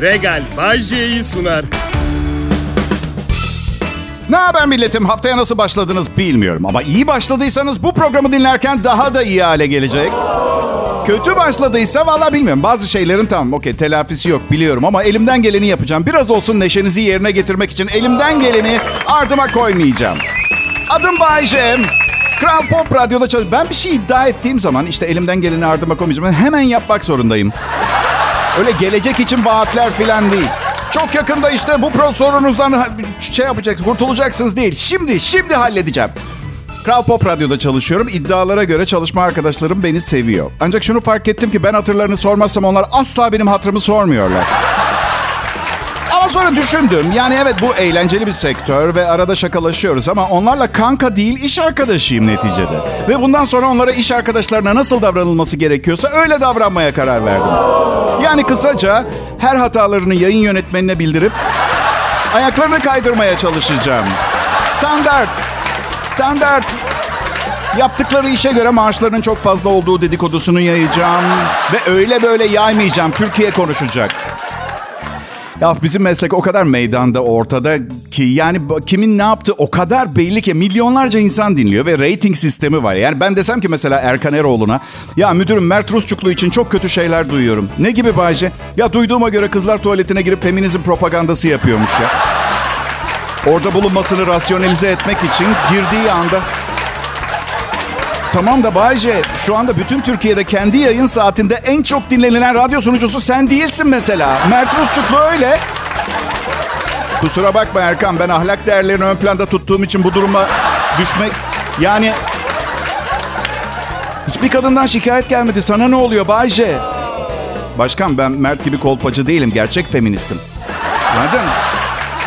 Regal Bay J'yi sunar. Ne haber milletim? Haftaya nasıl başladınız bilmiyorum. Ama iyi başladıysanız bu programı dinlerken daha da iyi hale gelecek. Kötü başladıysa valla bilmiyorum. Bazı şeylerin tamam okey telafisi yok biliyorum ama elimden geleni yapacağım. Biraz olsun neşenizi yerine getirmek için elimden geleni ardıma koymayacağım. Adım Bayce. Kral Pop Radyo'da çalışıyorum. Ben bir şey iddia ettiğim zaman işte elimden geleni ardıma koymayacağım. Hemen yapmak zorundayım. Öyle gelecek için vaatler filan değil. Çok yakında işte bu pro sorunuzdan şey yapacaksınız, kurtulacaksınız değil. Şimdi, şimdi halledeceğim. Kral Pop Radyo'da çalışıyorum. İddialara göre çalışma arkadaşlarım beni seviyor. Ancak şunu fark ettim ki ben hatırlarını sormazsam onlar asla benim hatırımı sormuyorlar. Ama sonra düşündüm. Yani evet bu eğlenceli bir sektör ve arada şakalaşıyoruz ama onlarla kanka değil iş arkadaşıyım neticede. Ve bundan sonra onlara iş arkadaşlarına nasıl davranılması gerekiyorsa öyle davranmaya karar verdim. Yani kısaca her hatalarını yayın yönetmenine bildirip ayaklarını kaydırmaya çalışacağım. Standart. Standart. Yaptıkları işe göre maaşlarının çok fazla olduğu dedikodusunu yayacağım. Ve öyle böyle yaymayacağım. Türkiye konuşacak. Ya bizim meslek o kadar meydanda ortada ki yani kimin ne yaptığı o kadar belli ki milyonlarca insan dinliyor ve rating sistemi var. Yani ben desem ki mesela Erkan Eroğlu'na ya müdürüm Mert Rusçuklu için çok kötü şeyler duyuyorum. Ne gibi Bayce? Ya duyduğuma göre kızlar tuvaletine girip feminizm propagandası yapıyormuş ya. Orada bulunmasını rasyonelize etmek için girdiği anda Tamam da Bayce şu anda bütün Türkiye'de kendi yayın saatinde en çok dinlenilen radyo sunucusu sen değilsin mesela. Mert Rusçuklu öyle. Kusura bakma Erkan ben ahlak değerlerini ön planda tuttuğum için bu duruma düşmek... Yani... Hiçbir kadından şikayet gelmedi. Sana ne oluyor Bayce? Başkan ben Mert gibi kolpacı değilim. Gerçek feministim. Anladın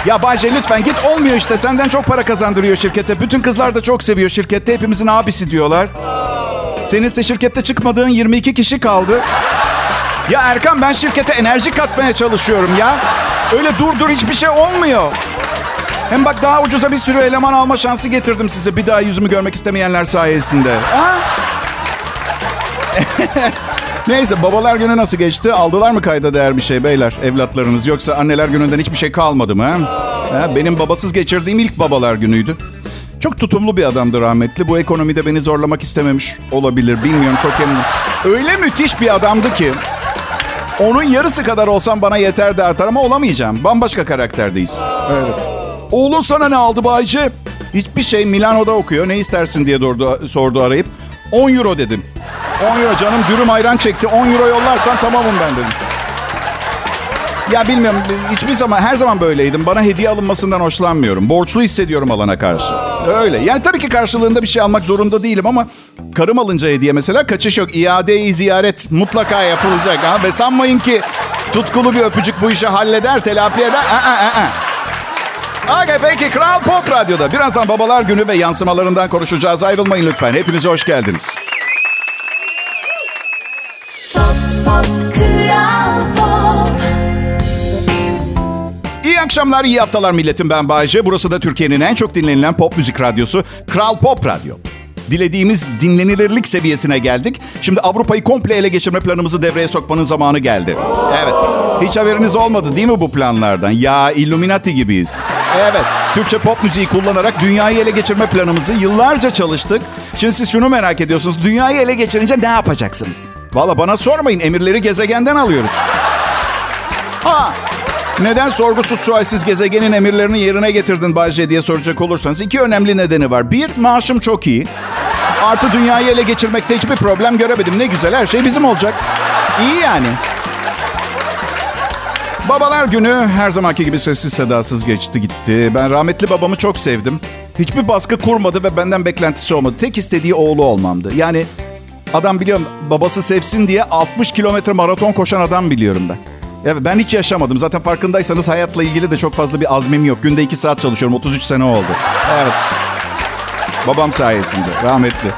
ya Bayce lütfen git olmuyor işte. Senden çok para kazandırıyor şirkete. Bütün kızlar da çok seviyor şirkette. Hepimizin abisi diyorlar. Senin ise şirkette çıkmadığın 22 kişi kaldı. Ya Erkan ben şirkete enerji katmaya çalışıyorum ya. Öyle dur dur hiçbir şey olmuyor. Hem bak daha ucuza bir sürü eleman alma şansı getirdim size. Bir daha yüzümü görmek istemeyenler sayesinde. Ha? Neyse babalar günü nasıl geçti? Aldılar mı kayda değer bir şey beyler evlatlarınız? Yoksa anneler gününden hiçbir şey kalmadı mı? Ha? Ha, benim babasız geçirdiğim ilk babalar günüydü. Çok tutumlu bir adamdı rahmetli. Bu ekonomide beni zorlamak istememiş olabilir. Bilmiyorum çok eminim. Öyle müthiş bir adamdı ki. Onun yarısı kadar olsam bana yeter de artar ama olamayacağım. Bambaşka karakterdeyiz. Evet. Oğlun sana ne aldı Bayce? Hiçbir şey Milano'da okuyor. Ne istersin diye sordu, sordu arayıp. 10 euro dedim. 10 euro canım dürüm ayran çekti. 10 euro yollarsan tamamım ben dedim. Ya bilmiyorum hiçbir zaman her zaman böyleydim. Bana hediye alınmasından hoşlanmıyorum. Borçlu hissediyorum alana karşı. Öyle. Yani tabii ki karşılığında bir şey almak zorunda değilim ama karım alınca hediye mesela kaçış yok. İade-i ziyaret mutlaka yapılacak. Ha? Ve sanmayın ki tutkulu bir öpücük bu işi halleder, telafi eder. Aa, aa, aa. Okay, peki Kral Pop Radyo'da. Birazdan babalar günü ve yansımalarından konuşacağız. Ayrılmayın lütfen. Hepinize hoş geldiniz. İyi akşamlar, iyi haftalar milletim. Ben Bayece. Burası da Türkiye'nin en çok dinlenilen pop müzik radyosu Kral Pop Radyo. Dilediğimiz dinlenilirlik seviyesine geldik. Şimdi Avrupa'yı komple ele geçirme planımızı devreye sokmanın zamanı geldi. Evet. Hiç haberiniz olmadı değil mi bu planlardan? Ya Illuminati gibiyiz. Evet. Türkçe pop müziği kullanarak dünyayı ele geçirme planımızı yıllarca çalıştık. Şimdi siz şunu merak ediyorsunuz. Dünyayı ele geçirince ne yapacaksınız? Valla bana sormayın. Emirleri gezegenden alıyoruz. Ha, neden sorgusuz sualsiz gezegenin emirlerini yerine getirdin Bayce diye soracak olursanız iki önemli nedeni var. Bir, maaşım çok iyi. Artı dünyayı ele geçirmekte hiçbir problem göremedim. Ne güzel her şey bizim olacak. İyi yani. Babalar günü her zamanki gibi sessiz sedasız geçti gitti. Ben rahmetli babamı çok sevdim. Hiçbir baskı kurmadı ve benden beklentisi olmadı. Tek istediği oğlu olmamdı. Yani adam biliyorum babası sevsin diye 60 kilometre maraton koşan adam biliyorum ben. Ya ben hiç yaşamadım. Zaten farkındaysanız hayatla ilgili de çok fazla bir azmim yok. Günde iki saat çalışıyorum. 33 sene oldu. Evet. Babam sayesinde. Rahmetli.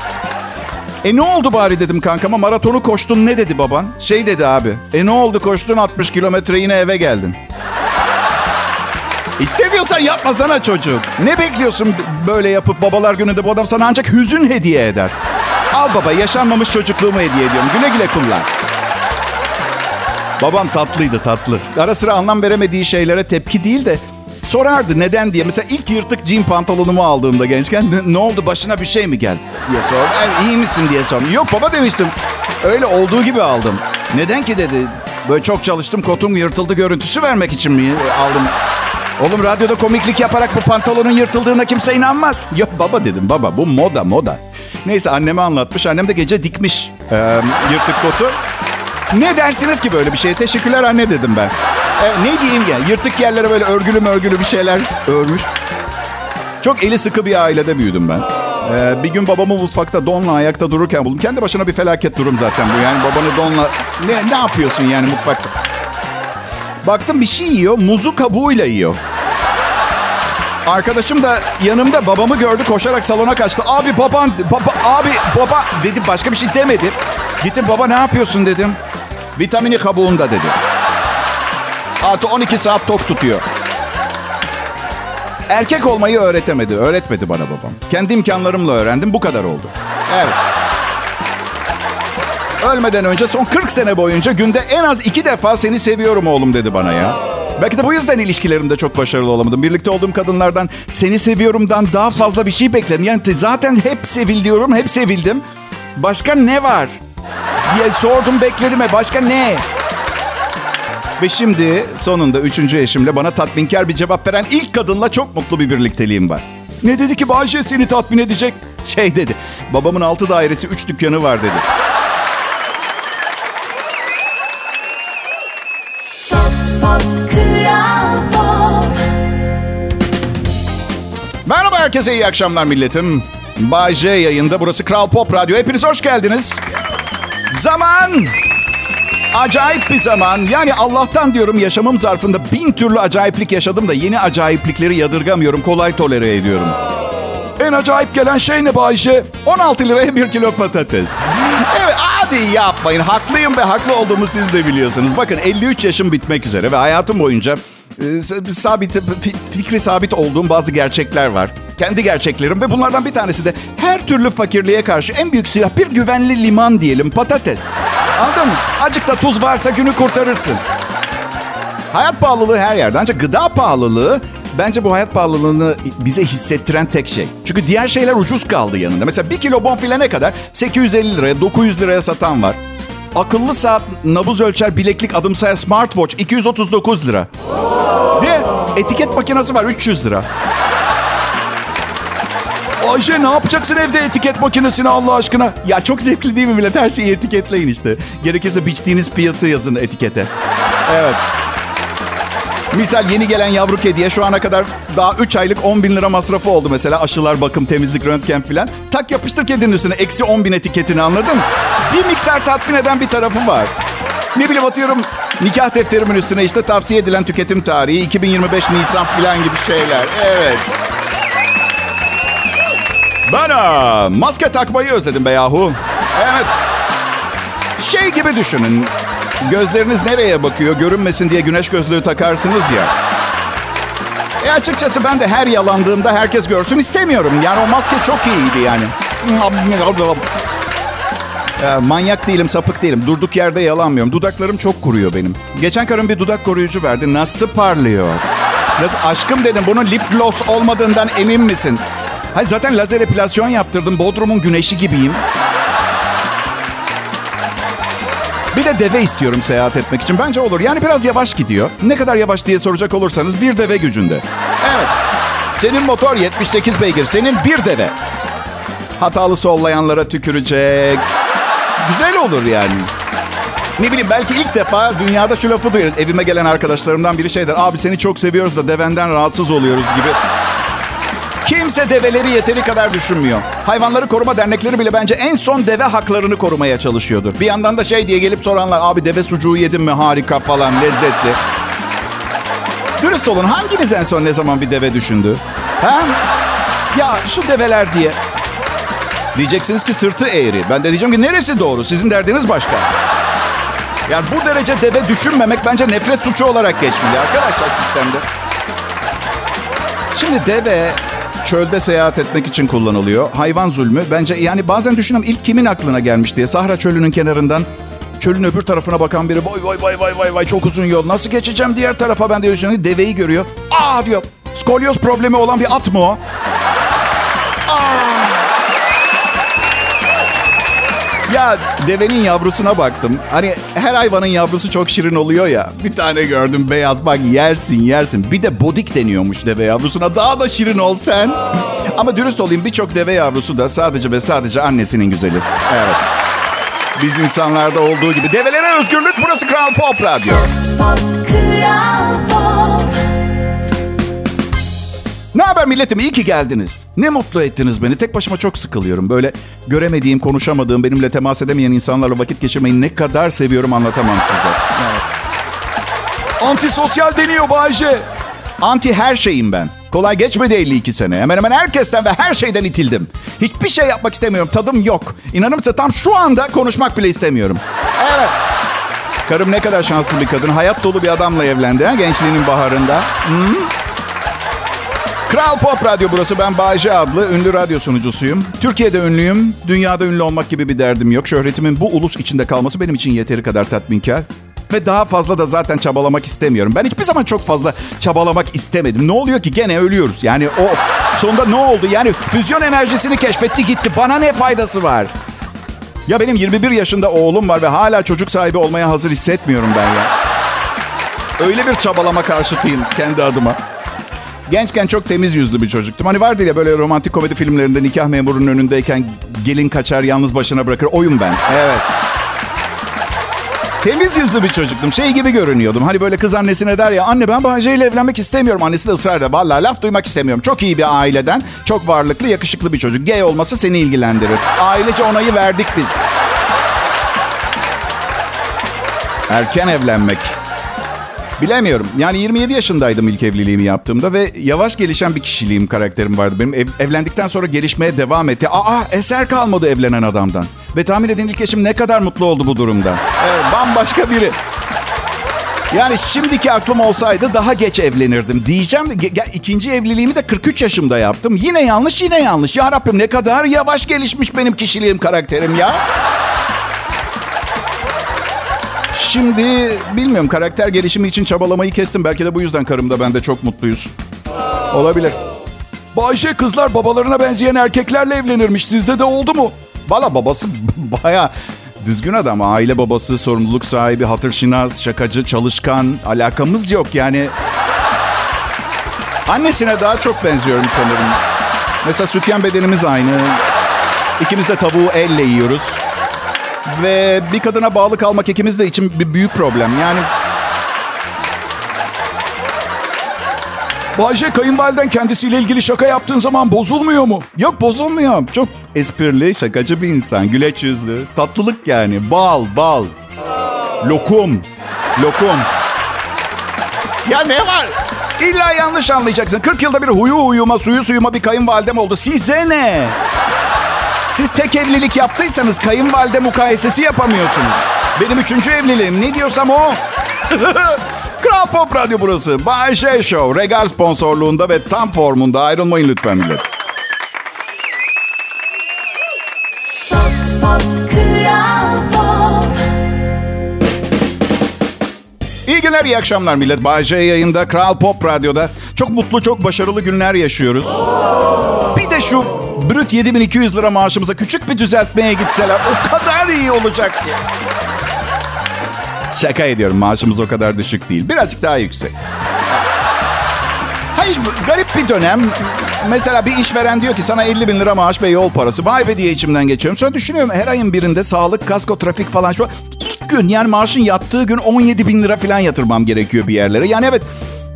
E ne oldu bari dedim kankama. Maratonu koştun ne dedi baban? Şey dedi abi. E ne oldu koştun 60 kilometre yine eve geldin. İstemiyorsan yapmasana çocuk. Ne bekliyorsun böyle yapıp babalar gününde bu adam sana ancak hüzün hediye eder. Al baba yaşanmamış çocukluğumu hediye ediyorum. Güle güle kullan. Babam tatlıydı tatlı. Ara sıra anlam veremediği şeylere tepki değil de sorardı neden diye. Mesela ilk yırtık jean pantolonumu aldığımda gençken ne, oldu başına bir şey mi geldi diye sordum. Yani, iyi misin diye sordum. Yok baba demiştim. Öyle olduğu gibi aldım. Neden ki dedi. Böyle çok çalıştım kotum yırtıldı görüntüsü vermek için mi aldım? Oğlum radyoda komiklik yaparak bu pantolonun yırtıldığına kimse inanmaz. Yok baba dedim baba bu moda moda. Neyse anneme anlatmış. Annem de gece dikmiş e, yırtık kotu. Ne dersiniz ki böyle bir şeye? Teşekkürler anne dedim ben. E, ne diyeyim ya? Yırtık yerlere böyle örgülü örgülü bir şeyler örmüş. Çok eli sıkı bir ailede büyüdüm ben. Ee, bir gün babamı mutfakta donla ayakta dururken buldum. Kendi başına bir felaket durum zaten bu. Yani babanı donla... Ne, ne yapıyorsun yani mutfakta? Baktım bir şey yiyor. Muzu kabuğuyla yiyor. Arkadaşım da yanımda babamı gördü koşarak salona kaçtı. Abi baban, baba, abi baba dedi başka bir şey demedi. Gittim baba ne yapıyorsun dedim. Vitamini kabuğunda dedi. Artı 12 saat tok tutuyor. Erkek olmayı öğretemedi. Öğretmedi bana babam. Kendi imkanlarımla öğrendim. Bu kadar oldu. Evet. Ölmeden önce son 40 sene boyunca günde en az iki defa seni seviyorum oğlum dedi bana ya. Belki de bu yüzden ilişkilerimde çok başarılı olamadım. Birlikte olduğum kadınlardan seni seviyorumdan daha fazla bir şey bekledim. Yani zaten hep sevil diyorum, hep sevildim. Başka ne var? Diye sordum bekledim. E başka ne? Ve şimdi sonunda üçüncü eşimle bana tatminkar bir cevap veren ilk kadınla çok mutlu bir birlikteliğim var. Ne dedi ki Bahçe seni tatmin edecek? Şey dedi. Babamın altı dairesi üç dükkanı var dedi. Merhaba herkese iyi akşamlar milletim. Bay J yayında burası Kral Pop Radyo. Hepiniz hoş geldiniz. Zaman acayip bir zaman. Yani Allah'tan diyorum yaşamım zarfında bin türlü acayiplik yaşadım da yeni acayiplikleri yadırgamıyorum. Kolay tolere ediyorum. En acayip gelen şey ne Bayşe? 16 liraya bir kilo patates. Evet hadi yapmayın. Haklıyım ve haklı olduğumu siz de biliyorsunuz. Bakın 53 yaşım bitmek üzere ve hayatım boyunca sabit, fikri sabit olduğum bazı gerçekler var. Kendi gerçeklerim ve bunlardan bir tanesi de her türlü fakirliğe karşı en büyük silah bir güvenli liman diyelim patates. Anladın mı? Acık da tuz varsa günü kurtarırsın. Hayat pahalılığı her yerde ancak gıda pahalılığı bence bu hayat pahalılığını bize hissettiren tek şey. Çünkü diğer şeyler ucuz kaldı yanında. Mesela bir kilo bonfile ne kadar? 850 liraya, 900 liraya satan var. Akıllı saat, nabız ölçer, bileklik, adım sayar, smartwatch 239 lira. De etiket makinesi var 300 lira. Ayşe ne yapacaksın evde etiket makinesini Allah aşkına? Ya çok zevkli değil mi millet? Her şeyi etiketleyin işte. Gerekirse biçtiğiniz fiyatı yazın etikete. Evet. Misal yeni gelen yavru kediye şu ana kadar daha 3 aylık 10 bin lira masrafı oldu mesela. Aşılar, bakım, temizlik, röntgen filan. Tak yapıştır kedinin üstüne eksi 10 bin etiketini anladın? Bir miktar tatmin eden bir tarafım var. Ne bileyim atıyorum nikah defterimin üstüne işte tavsiye edilen tüketim tarihi 2025 Nisan filan gibi şeyler. Evet. Bana maske takmayı özledim be yahu. Evet. Şey gibi düşünün. Gözleriniz nereye bakıyor görünmesin diye güneş gözlüğü takarsınız ya. E açıkçası ben de her yalandığımda herkes görsün istemiyorum. Yani o maske çok iyiydi yani. E, manyak değilim, sapık değilim. Durduk yerde yalanmıyorum. Dudaklarım çok kuruyor benim. Geçen karım bir dudak koruyucu verdi. Nasıl parlıyor? Aşkım dedim bunun lip gloss olmadığından emin misin? Hayır zaten lazer epilasyon yaptırdım. Bodrum'un güneşi gibiyim. Bir de deve istiyorum seyahat etmek için. Bence olur. Yani biraz yavaş gidiyor. Ne kadar yavaş diye soracak olursanız bir deve gücünde. Evet. Senin motor 78 beygir. Senin bir deve. Hatalı sollayanlara tükürecek. Güzel olur yani. Ne bileyim belki ilk defa dünyada şu lafı duyarız. Evime gelen arkadaşlarımdan biri şey der. Abi seni çok seviyoruz da devenden rahatsız oluyoruz gibi. Kimse develeri yeteri kadar düşünmüyor. Hayvanları koruma dernekleri bile bence en son deve haklarını korumaya çalışıyordur. Bir yandan da şey diye gelip soranlar abi deve sucuğu yedin mi harika falan lezzetli. Dürüst olun hanginiz en son ne zaman bir deve düşündü? Ha? Ya şu develer diye. Diyeceksiniz ki sırtı eğri. Ben de diyeceğim ki neresi doğru? Sizin derdiniz başka. Yani bu derece deve düşünmemek bence nefret suçu olarak geçmeli arkadaşlar sistemde. Şimdi deve çölde seyahat etmek için kullanılıyor. Hayvan zulmü. Bence yani bazen düşünüyorum ilk kimin aklına gelmiş diye. Sahra çölünün kenarından çölün öbür tarafına bakan biri. Vay vay vay vay vay vay çok uzun yol. Nasıl geçeceğim diğer tarafa ben diyor. Şimdi deveyi görüyor. Aa diyor. Skolyoz problemi olan bir at mı o? Ya devenin yavrusuna baktım. Hani her hayvanın yavrusu çok şirin oluyor ya. Bir tane gördüm beyaz bak yersin yersin. Bir de bodik deniyormuş deve yavrusuna. Daha da şirin ol sen. Ama dürüst olayım birçok deve yavrusu da sadece ve sadece annesinin güzeli. Evet. Biz insanlarda olduğu gibi. Develere özgürlük burası Kral Pop Radyo. Pop, Kral Pop. Ne haber milletim? İyi ki geldiniz. Ne mutlu ettiniz beni. Tek başıma çok sıkılıyorum. Böyle göremediğim, konuşamadığım, benimle temas edemeyen insanlarla vakit geçirmeyi ne kadar seviyorum anlatamam size. Antisosyal deniyor Bayce. Anti her şeyim ben. Kolay geçmedi 52 sene. Hemen hemen herkesten ve her şeyden itildim. Hiçbir şey yapmak istemiyorum. Tadım yok. İnanır mısın tam şu anda konuşmak bile istemiyorum. Evet. Karım ne kadar şanslı bir kadın. Hayat dolu bir adamla evlendi ha, gençliğinin baharında. Hı? Kral Pop Radyo burası. Ben Bayce adlı ünlü radyo sunucusuyum. Türkiye'de ünlüyüm. Dünyada ünlü olmak gibi bir derdim yok. Şöhretimin bu ulus içinde kalması benim için yeteri kadar tatminkar. Ve daha fazla da zaten çabalamak istemiyorum. Ben hiçbir zaman çok fazla çabalamak istemedim. Ne oluyor ki gene ölüyoruz. Yani o sonunda ne oldu? Yani füzyon enerjisini keşfetti gitti. Bana ne faydası var? Ya benim 21 yaşında oğlum var ve hala çocuk sahibi olmaya hazır hissetmiyorum ben ya. Öyle bir çabalama karşıtıyım kendi adıma. Gençken çok temiz yüzlü bir çocuktum. Hani vardı ya böyle romantik komedi filmlerinde nikah memurunun önündeyken gelin kaçar yalnız başına bırakır. Oyum ben. Evet. Temiz yüzlü bir çocuktum. Şey gibi görünüyordum. Hani böyle kız annesine der ya anne ben Bahçe ile evlenmek istemiyorum. Annesi de ısrar eder. Vallahi laf duymak istemiyorum. Çok iyi bir aileden, çok varlıklı, yakışıklı bir çocuk. Gay olması seni ilgilendirir. Ailece onayı verdik biz. Erken evlenmek. Bilemiyorum. Yani 27 yaşındaydım ilk evliliğimi yaptığımda ve yavaş gelişen bir kişiliğim, karakterim vardı. Benim ev- evlendikten sonra gelişmeye devam etti. Aa eser kalmadı evlenen adamdan. Ve tahmin edin ilk eşim ne kadar mutlu oldu bu durumda. Evet, bambaşka biri. Yani şimdiki aklım olsaydı daha geç evlenirdim diyeceğim. ikinci evliliğimi de 43 yaşımda yaptım. Yine yanlış, yine yanlış. Ya Rabbim ne kadar yavaş gelişmiş benim kişiliğim, karakterim ya. Şimdi bilmiyorum karakter gelişimi için çabalamayı kestim. Belki de bu yüzden karımda ben de çok mutluyuz. Olabilir. Bayce kızlar babalarına benzeyen erkeklerle evlenirmiş. Sizde de oldu mu? Valla babası baya düzgün adam. Aile babası, sorumluluk sahibi, hatırşinaz, şakacı, çalışkan. Alakamız yok yani. Annesine daha çok benziyorum sanırım. Mesela sütyen bedenimiz aynı. İkimiz de tavuğu elle yiyoruz. Ve bir kadına bağlı kalmak ikimiz de için bir büyük problem. Yani Bayce kayınvaliden kendisiyle ilgili şaka yaptığın zaman bozulmuyor mu? Yok bozulmuyor. Çok esprili, şakacı bir insan. Güleç yüzlü. Tatlılık yani. Bal, bal. Lokum. Lokum. Ya ne var? İlla yanlış anlayacaksın. 40 yılda bir huyu huyuma, suyu suyuma bir kayınvalidem oldu. Size ne? Siz tek evlilik yaptıysanız kayınvalide mukayesesi yapamıyorsunuz. Benim üçüncü evliliğim. Ne diyorsam o. Kral Pop Radyo burası. Bay J Show. Regal sponsorluğunda ve tam formunda ayrılmayın lütfen millet. Pop, Kral Pop. İyi günler, iyi akşamlar millet. Bay J yayında, Kral Pop Radyo'da. Çok mutlu, çok başarılı günler yaşıyoruz. Bir de şu brüt 7200 lira maaşımıza küçük bir düzeltmeye gitseler o kadar iyi olacak ki. Şaka ediyorum, maaşımız o kadar düşük değil. Birazcık daha yüksek. Hayır, garip bir dönem. Mesela bir işveren diyor ki sana 50 bin lira maaş ve yol parası. Vay be diye içimden geçiyorum. Sonra düşünüyorum her ayın birinde sağlık, kasko, trafik falan şu ilk gün yani maaşın yattığı gün 17 bin lira falan yatırmam gerekiyor bir yerlere. Yani evet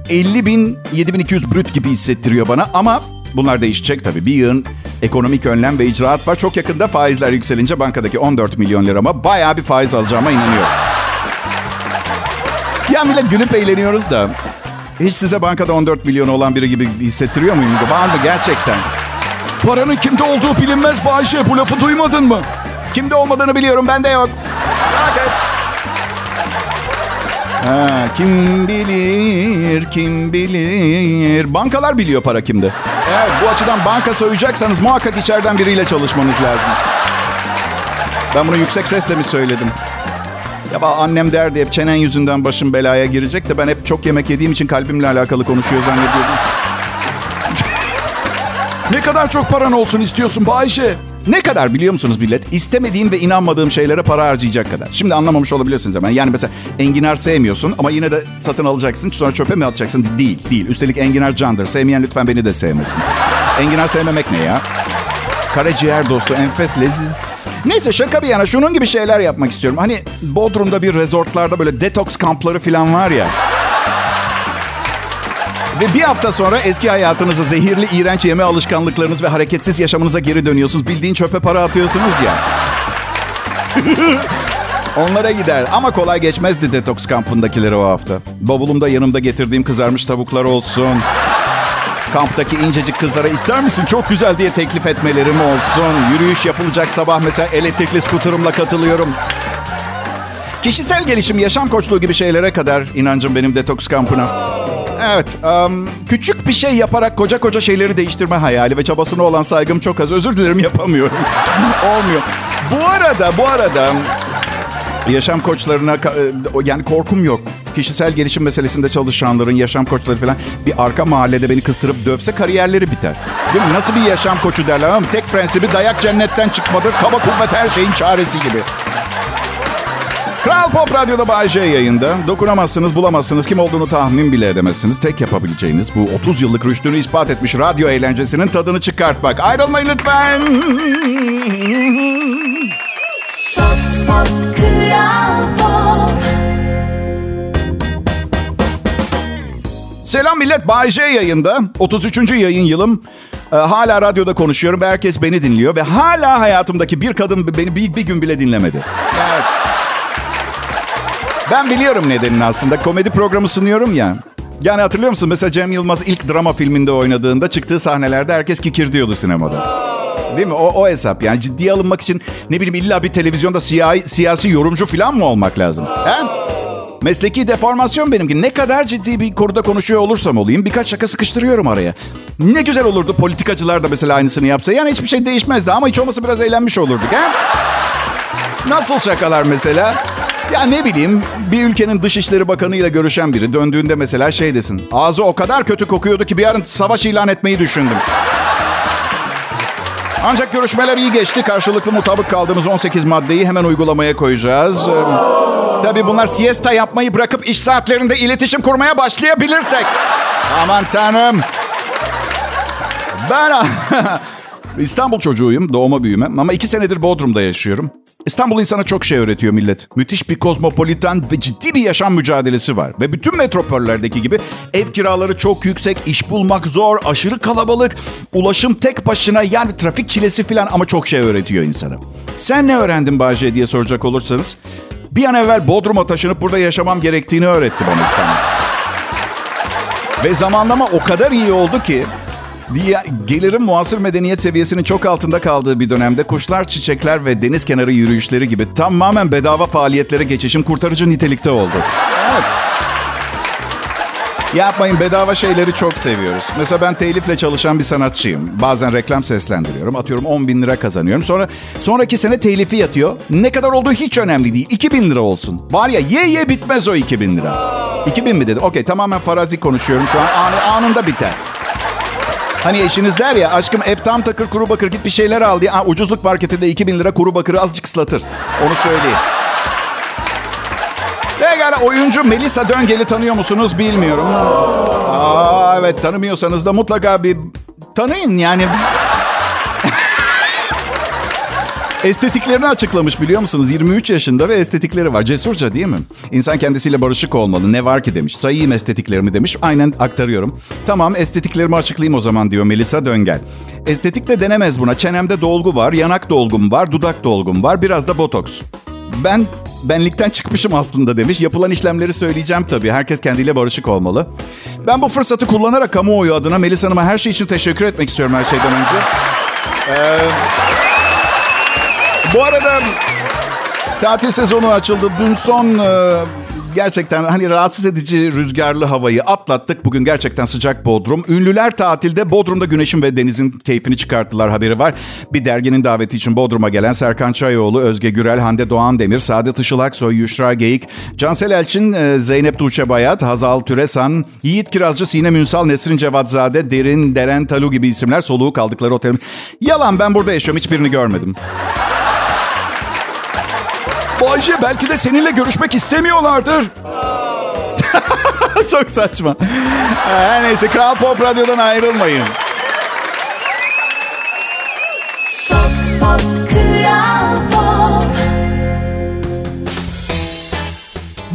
50 bin, 7200 brüt gibi hissettiriyor bana ama bunlar değişecek tabii. Bir yığın ekonomik önlem ve icraat var. Çok yakında faizler yükselince bankadaki 14 milyon lirama bayağı bir faiz alacağıma inanıyorum. Ya millet gülüp eğleniyoruz da hiç size bankada 14 milyon olan biri gibi hissettiriyor muyum? Var mı gerçekten? Paranın kimde olduğu bilinmez Bayce. Bu lafı duymadın mı? Kimde olmadığını biliyorum, bende yok. Okay. Ha, kim bilir, kim bilir. Bankalar biliyor para kimde. Eğer bu açıdan banka soyacaksanız muhakkak içeriden biriyle çalışmanız lazım. Ben bunu yüksek sesle mi söyledim? Ya annem derdi hep çenen yüzünden başım belaya girecek de ben hep çok yemek yediğim için kalbimle alakalı konuşuyor zannediyordum. Ne kadar çok paran olsun istiyorsun Bayşe? Ne kadar biliyor musunuz millet? İstemediğim ve inanmadığım şeylere para harcayacak kadar. Şimdi anlamamış olabilirsiniz hemen. Yani mesela enginar sevmiyorsun ama yine de satın alacaksın. Sonra çöpe mi atacaksın? Değil, değil. Üstelik enginar candır. Sevmeyen lütfen beni de sevmesin. Enginar sevmemek ne ya? Karaciğer dostu, enfes, leziz. Neyse şaka bir yana şunun gibi şeyler yapmak istiyorum. Hani Bodrum'da bir resortlarda böyle detoks kampları falan var ya. Ve bir hafta sonra eski hayatınıza, zehirli, iğrenç yeme alışkanlıklarınız ve hareketsiz yaşamınıza geri dönüyorsunuz. Bildiğin çöpe para atıyorsunuz ya. Onlara gider. Ama kolay geçmezdi detoks kampındakileri o hafta. Bavulumda yanımda getirdiğim kızarmış tavuklar olsun. Kamptaki incecik kızlara ister misin çok güzel diye teklif etmelerim olsun. Yürüyüş yapılacak sabah mesela elektrikli skuterımla katılıyorum. Kişisel gelişim, yaşam koçluğu gibi şeylere kadar inancım benim detoks kampına. Evet, um, küçük bir şey yaparak koca koca şeyleri değiştirme hayali ve çabasına olan saygım çok az. Özür dilerim yapamıyorum. Olmuyor. Bu arada, bu arada yaşam koçlarına e, yani korkum yok. Kişisel gelişim meselesinde çalışanların, yaşam koçları falan bir arka mahallede beni kıstırıp dövse kariyerleri biter. Değil mi? Nasıl bir yaşam koçu derler ama tek prensibi dayak cennetten çıkmadır. Kaba kuvvet her şeyin çaresi gibi. Kral Pop Radyo'da Bay J yayında. Dokunamazsınız, bulamazsınız. Kim olduğunu tahmin bile edemezsiniz. Tek yapabileceğiniz bu 30 yıllık rüştünü ispat etmiş radyo eğlencesinin tadını çıkartmak. Ayrılmayın lütfen. Pop, Kral Pop. Selam millet. Bay J yayında. 33. yayın yılım. Ee, hala radyoda konuşuyorum ve herkes beni dinliyor. Ve hala hayatımdaki bir kadın beni bir, bir gün bile dinlemedi. Evet. Ben biliyorum nedenini aslında. Komedi programı sunuyorum ya. Yani hatırlıyor musun? Mesela Cem Yılmaz ilk drama filminde oynadığında çıktığı sahnelerde herkes kikir diyordu sinemada. Değil mi? O, o hesap. Yani ciddiye alınmak için ne bileyim illa bir televizyonda siyasi, siyasi yorumcu falan mı olmak lazım? He? Mesleki deformasyon benimki. Ne kadar ciddi bir konuda konuşuyor olursam olayım birkaç şaka sıkıştırıyorum araya. Ne güzel olurdu politikacılar da mesela aynısını yapsa. Yani hiçbir şey değişmezdi ama hiç olmasa biraz eğlenmiş olurduk. He? Nasıl şakalar mesela? Ya ne bileyim bir ülkenin dışişleri bakanıyla görüşen biri döndüğünde mesela şey desin. Ağzı o kadar kötü kokuyordu ki bir yarın savaş ilan etmeyi düşündüm. Ancak görüşmeler iyi geçti. Karşılıklı mutabık kaldığımız 18 maddeyi hemen uygulamaya koyacağız. Ee, tabii bunlar siesta yapmayı bırakıp iş saatlerinde iletişim kurmaya başlayabilirsek. Aman tanrım. Ben İstanbul çocuğuyum, doğma büyüme. Ama iki senedir Bodrum'da yaşıyorum. İstanbul insana çok şey öğretiyor millet. Müthiş bir kozmopolitan ve ciddi bir yaşam mücadelesi var. Ve bütün metropollerdeki gibi ev kiraları çok yüksek, iş bulmak zor, aşırı kalabalık, ulaşım tek başına yani trafik çilesi falan ama çok şey öğretiyor insana. Sen ne öğrendin Bahçe diye soracak olursanız bir an evvel Bodrum'a taşınıp burada yaşamam gerektiğini öğretti bana İstanbul. Ve zamanlama o kadar iyi oldu ki diye gelirim muasır medeniyet seviyesinin çok altında kaldığı bir dönemde kuşlar, çiçekler ve deniz kenarı yürüyüşleri gibi tamamen bedava faaliyetlere geçişim kurtarıcı nitelikte oldu. Evet. Yapmayın bedava şeyleri çok seviyoruz. Mesela ben telifle çalışan bir sanatçıyım. Bazen reklam seslendiriyorum. Atıyorum 10 bin lira kazanıyorum. Sonra sonraki sene telifi yatıyor. Ne kadar olduğu hiç önemli değil. 2000 lira olsun. Var ya ye ye bitmez o 2000 lira. 2000 mi dedi? Okey tamamen farazi konuşuyorum şu an. Anı, anında biter. Hani eşiniz der ya aşkım ev tam takır kuru bakır git bir şeyler al diye. Aa, ucuzluk marketinde 2000 lira kuru bakırı azıcık ıslatır. Onu söyleyeyim. Pekala oyuncu Melisa Döngel'i tanıyor musunuz bilmiyorum. Aa, evet tanımıyorsanız da mutlaka bir tanıyın yani. Estetiklerini açıklamış biliyor musunuz? 23 yaşında ve estetikleri var. Cesurca değil mi? İnsan kendisiyle barışık olmalı. Ne var ki demiş. Sayayım estetiklerimi demiş. Aynen aktarıyorum. Tamam estetiklerimi açıklayayım o zaman diyor Melisa Döngel. Estetik de denemez buna. Çenemde dolgu var, yanak dolgum var, dudak dolgum var, biraz da botoks. Ben benlikten çıkmışım aslında demiş. Yapılan işlemleri söyleyeceğim tabii. Herkes kendiyle barışık olmalı. Ben bu fırsatı kullanarak kamuoyu adına Melis Hanım'a her şey için teşekkür etmek istiyorum her şeyden önce. Ee, bu arada tatil sezonu açıldı. Dün son e, gerçekten hani rahatsız edici rüzgarlı havayı atlattık. Bugün gerçekten sıcak Bodrum. Ünlüler tatilde Bodrum'da güneşin ve denizin keyfini çıkarttılar haberi var. Bir derginin daveti için Bodrum'a gelen Serkan Çayoğlu, Özge Gürel, Hande Doğan Demir, Saadet Işıl Aksoy, Yuşra Geyik, Cansel Elçin, e, Zeynep Tuğçe Bayat, Hazal Türesan, Yiğit Kirazcı, Sinem Ünsal, Nesrin Cevatzade, Derin, Deren Talu gibi isimler soluğu kaldıkları otelim. Yalan ben burada yaşıyorum hiçbirini görmedim. Bayce belki de seninle görüşmek istemiyorlardır. Çok saçma. Her neyse Kral Pop Radyo'dan ayrılmayın. Pop, pop, Kral Pop.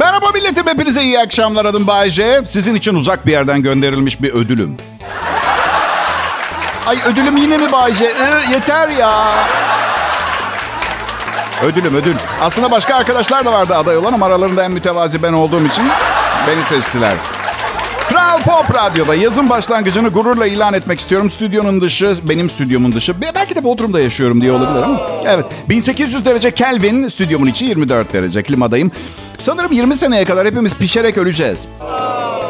Merhaba milletim hepinize iyi akşamlar adım Bayce. Sizin için uzak bir yerden gönderilmiş bir ödülüm. Ay ödülüm yine mi Bayce? Ee, yeter ya. Ödülüm ödül. Aslında başka arkadaşlar da vardı aday olan ama aralarında en mütevazi ben olduğum için beni seçtiler. Kral Pop Radyo'da yazın başlangıcını gururla ilan etmek istiyorum. Stüdyonun dışı, benim stüdyomun dışı. Belki de Bodrum'da yaşıyorum diye olabilir ama. Evet, 1800 derece Kelvin, stüdyomun içi 24 derece klimadayım. Sanırım 20 seneye kadar hepimiz pişerek öleceğiz.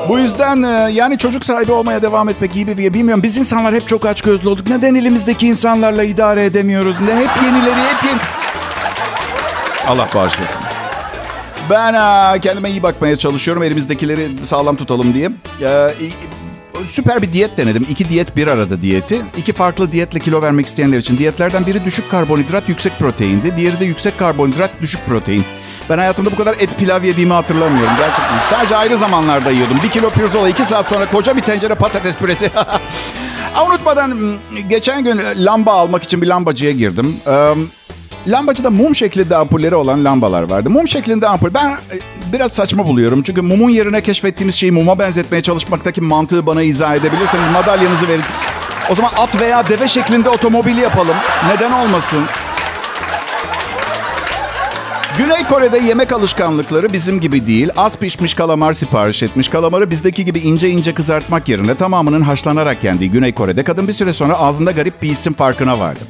Bu yüzden e, yani çocuk sahibi olmaya devam etmek iyi bir diye bilmiyorum. Biz insanlar hep çok açgözlü olduk. Neden elimizdeki insanlarla idare edemiyoruz? Ne hep yenileri, hep yeni... Allah bağışlasın. Ben kendime iyi bakmaya çalışıyorum. Elimizdekileri sağlam tutalım diye. Ee, süper bir diyet denedim. İki diyet bir arada diyeti. İki farklı diyetle kilo vermek isteyenler için. Diyetlerden biri düşük karbonhidrat, yüksek proteindi. Diğeri de yüksek karbonhidrat, düşük protein. Ben hayatımda bu kadar et pilav yediğimi hatırlamıyorum gerçekten. Sadece ayrı zamanlarda yiyordum. Bir kilo pirzola, iki saat sonra koca bir tencere patates püresi. Aa, Unutmadan geçen gün lamba almak için bir lambacıya girdim. Ee, Lambacıda mum şeklinde ampulleri olan lambalar vardı. Mum şeklinde ampul. Ben e, biraz saçma buluyorum. Çünkü mumun yerine keşfettiğimiz şeyi muma benzetmeye çalışmaktaki mantığı bana izah edebilirseniz madalyanızı verin. O zaman at veya deve şeklinde otomobil yapalım. Neden olmasın? Güney Kore'de yemek alışkanlıkları bizim gibi değil. Az pişmiş kalamar sipariş etmiş. Kalamarı bizdeki gibi ince ince kızartmak yerine tamamının haşlanarak yendiği Güney Kore'de kadın bir süre sonra ağzında garip bir isim farkına vardı.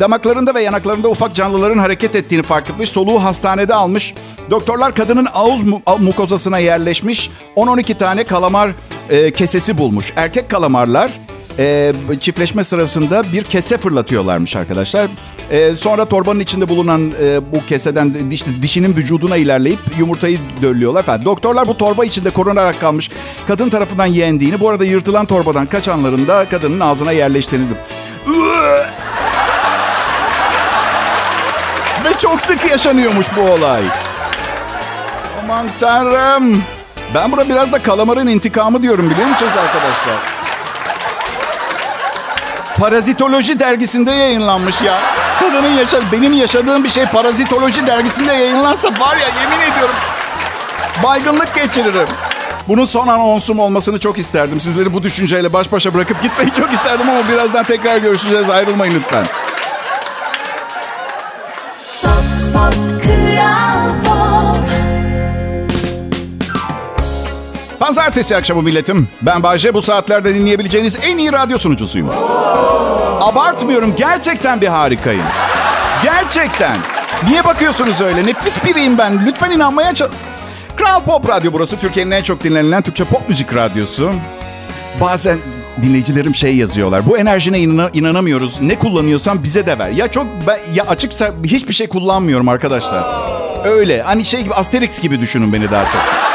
Damaklarında ve yanaklarında ufak canlıların hareket ettiğini fark etmiş. Soluğu hastanede almış. Doktorlar kadının ağız mu- mukozasına yerleşmiş 10-12 tane kalamar e, kesesi bulmuş. Erkek kalamarlar e, çiftleşme sırasında bir kese fırlatıyorlarmış arkadaşlar. E, sonra torbanın içinde bulunan e, bu keseden işte dişinin vücuduna ilerleyip yumurtayı döllüyorlar falan. Doktorlar bu torba içinde korunarak kalmış kadın tarafından yendiğini, bu arada yırtılan torbadan kaçanların da kadının ağzına yerleştiğini. Ve çok sık yaşanıyormuş bu olay. Aman tanrım. Ben buna biraz da kalamarın intikamı diyorum biliyor musunuz arkadaşlar? Parazitoloji dergisinde yayınlanmış ya. Kadının yaşadığı, benim yaşadığım bir şey Parazitoloji dergisinde yayınlansa var ya yemin ediyorum baygınlık geçiririm. Bunun son anonsum olmasını çok isterdim. Sizleri bu düşünceyle baş başa bırakıp gitmeyi çok isterdim ama birazdan tekrar görüşeceğiz. Ayrılmayın lütfen. Pazartesi akşamı milletim. Ben Bayce. Bu saatlerde dinleyebileceğiniz en iyi radyo sunucusuyum. Abartmıyorum. Gerçekten bir harikayım. Gerçekten. Niye bakıyorsunuz öyle? Nefis biriyim ben. Lütfen inanmaya çalış... Kral Pop Radyo burası. Türkiye'nin en çok dinlenilen Türkçe pop müzik radyosu. Bazen dinleyicilerim şey yazıyorlar. Bu enerjine inana- inanamıyoruz. Ne kullanıyorsan bize de ver. Ya çok ben, ya açıkça hiçbir şey kullanmıyorum arkadaşlar. Öyle. Hani şey gibi Asterix gibi düşünün beni daha çok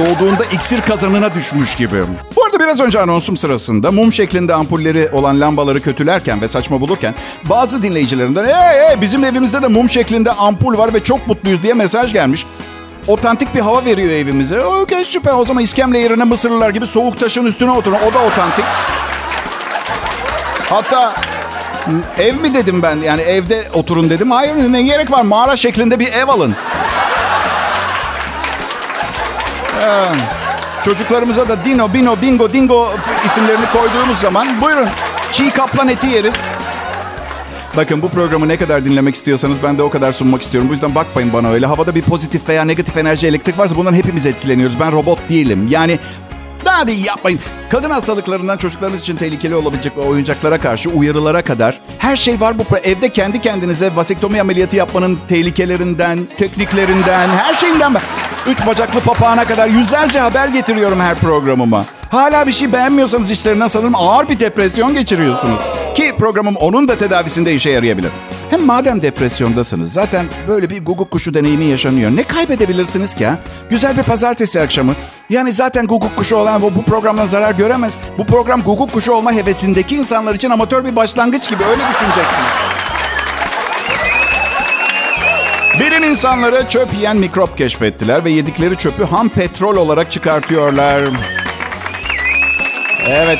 doğduğunda iksir kazanına düşmüş gibi. Bu arada biraz önce anonsum sırasında mum şeklinde ampulleri olan lambaları kötülerken ve saçma bulurken bazı dinleyicilerimden hey, hey, bizim evimizde de mum şeklinde ampul var ve çok mutluyuz diye mesaj gelmiş. Otantik bir hava veriyor evimize. Okey süper o zaman iskemle yerine Mısırlılar gibi soğuk taşın üstüne oturun. O da otantik. Hatta ev mi dedim ben yani evde oturun dedim. Hayır ne gerek var mağara şeklinde bir ev alın. Çocuklarımıza da Dino, Bino, Bingo, Dingo isimlerini koyduğumuz zaman buyurun çiğ kaplan eti yeriz. Bakın bu programı ne kadar dinlemek istiyorsanız ben de o kadar sunmak istiyorum. Bu yüzden bakmayın bana öyle. Havada bir pozitif veya negatif enerji elektrik varsa bundan hepimiz etkileniyoruz. Ben robot değilim. Yani Hadi yapmayın. Kadın hastalıklarından çocuklarınız için tehlikeli olabilecek oyuncaklara karşı uyarılara kadar her şey var bu. Evde kendi kendinize vasektomi ameliyatı yapmanın tehlikelerinden, tekniklerinden, her şeyinden. Üç bacaklı papağana kadar yüzlerce haber getiriyorum her programıma. Hala bir şey beğenmiyorsanız işlerinden sanırım ağır bir depresyon geçiriyorsunuz. Ki programım onun da tedavisinde işe yarayabilir. Hem madem depresyondasınız zaten böyle bir guguk kuşu deneyimi yaşanıyor. Ne kaybedebilirsiniz ki ha? Güzel bir pazartesi akşamı. Yani zaten guguk kuşu olan bu, bu programdan zarar göremez. Bu program guguk kuşu olma hevesindeki insanlar için amatör bir başlangıç gibi öyle düşüneceksiniz. Bilim insanları çöp yiyen mikrop keşfettiler ve yedikleri çöpü ham petrol olarak çıkartıyorlar. Evet,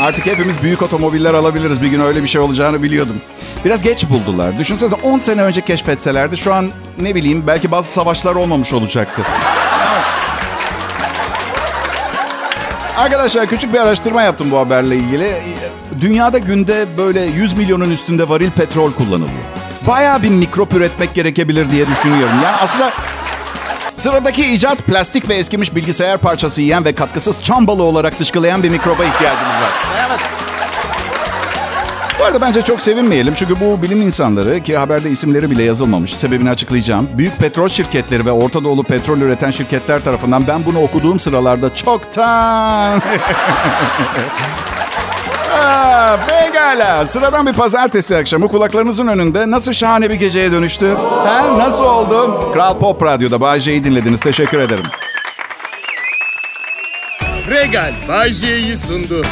artık hepimiz büyük otomobiller alabiliriz. Bir gün öyle bir şey olacağını biliyordum. Biraz geç buldular. Düşünsenize 10 sene önce keşfetselerdi şu an ne bileyim belki bazı savaşlar olmamış olacaktı. Arkadaşlar küçük bir araştırma yaptım bu haberle ilgili. Dünyada günde böyle 100 milyonun üstünde varil petrol kullanılıyor. Bayağı bir mikrop üretmek gerekebilir diye düşünüyorum. Yani aslında Sıradaki icat plastik ve eskimiş bilgisayar parçası yiyen ve katkısız çam balığı olarak dışkılayan bir mikroba ihtiyacımız var. Evet. Bu arada bence çok sevinmeyelim çünkü bu bilim insanları ki haberde isimleri bile yazılmamış. Sebebini açıklayacağım. Büyük petrol şirketleri ve Orta Doğulu petrol üreten şirketler tarafından ben bunu okuduğum sıralarda çoktan... Pekala. Sıradan bir pazartesi akşamı kulaklarınızın önünde nasıl şahane bir geceye dönüştü? Ha, nasıl oldu? Kral Pop Radyo'da Bay J'yi dinlediniz. Teşekkür ederim. Regal Bay J'yi sundu.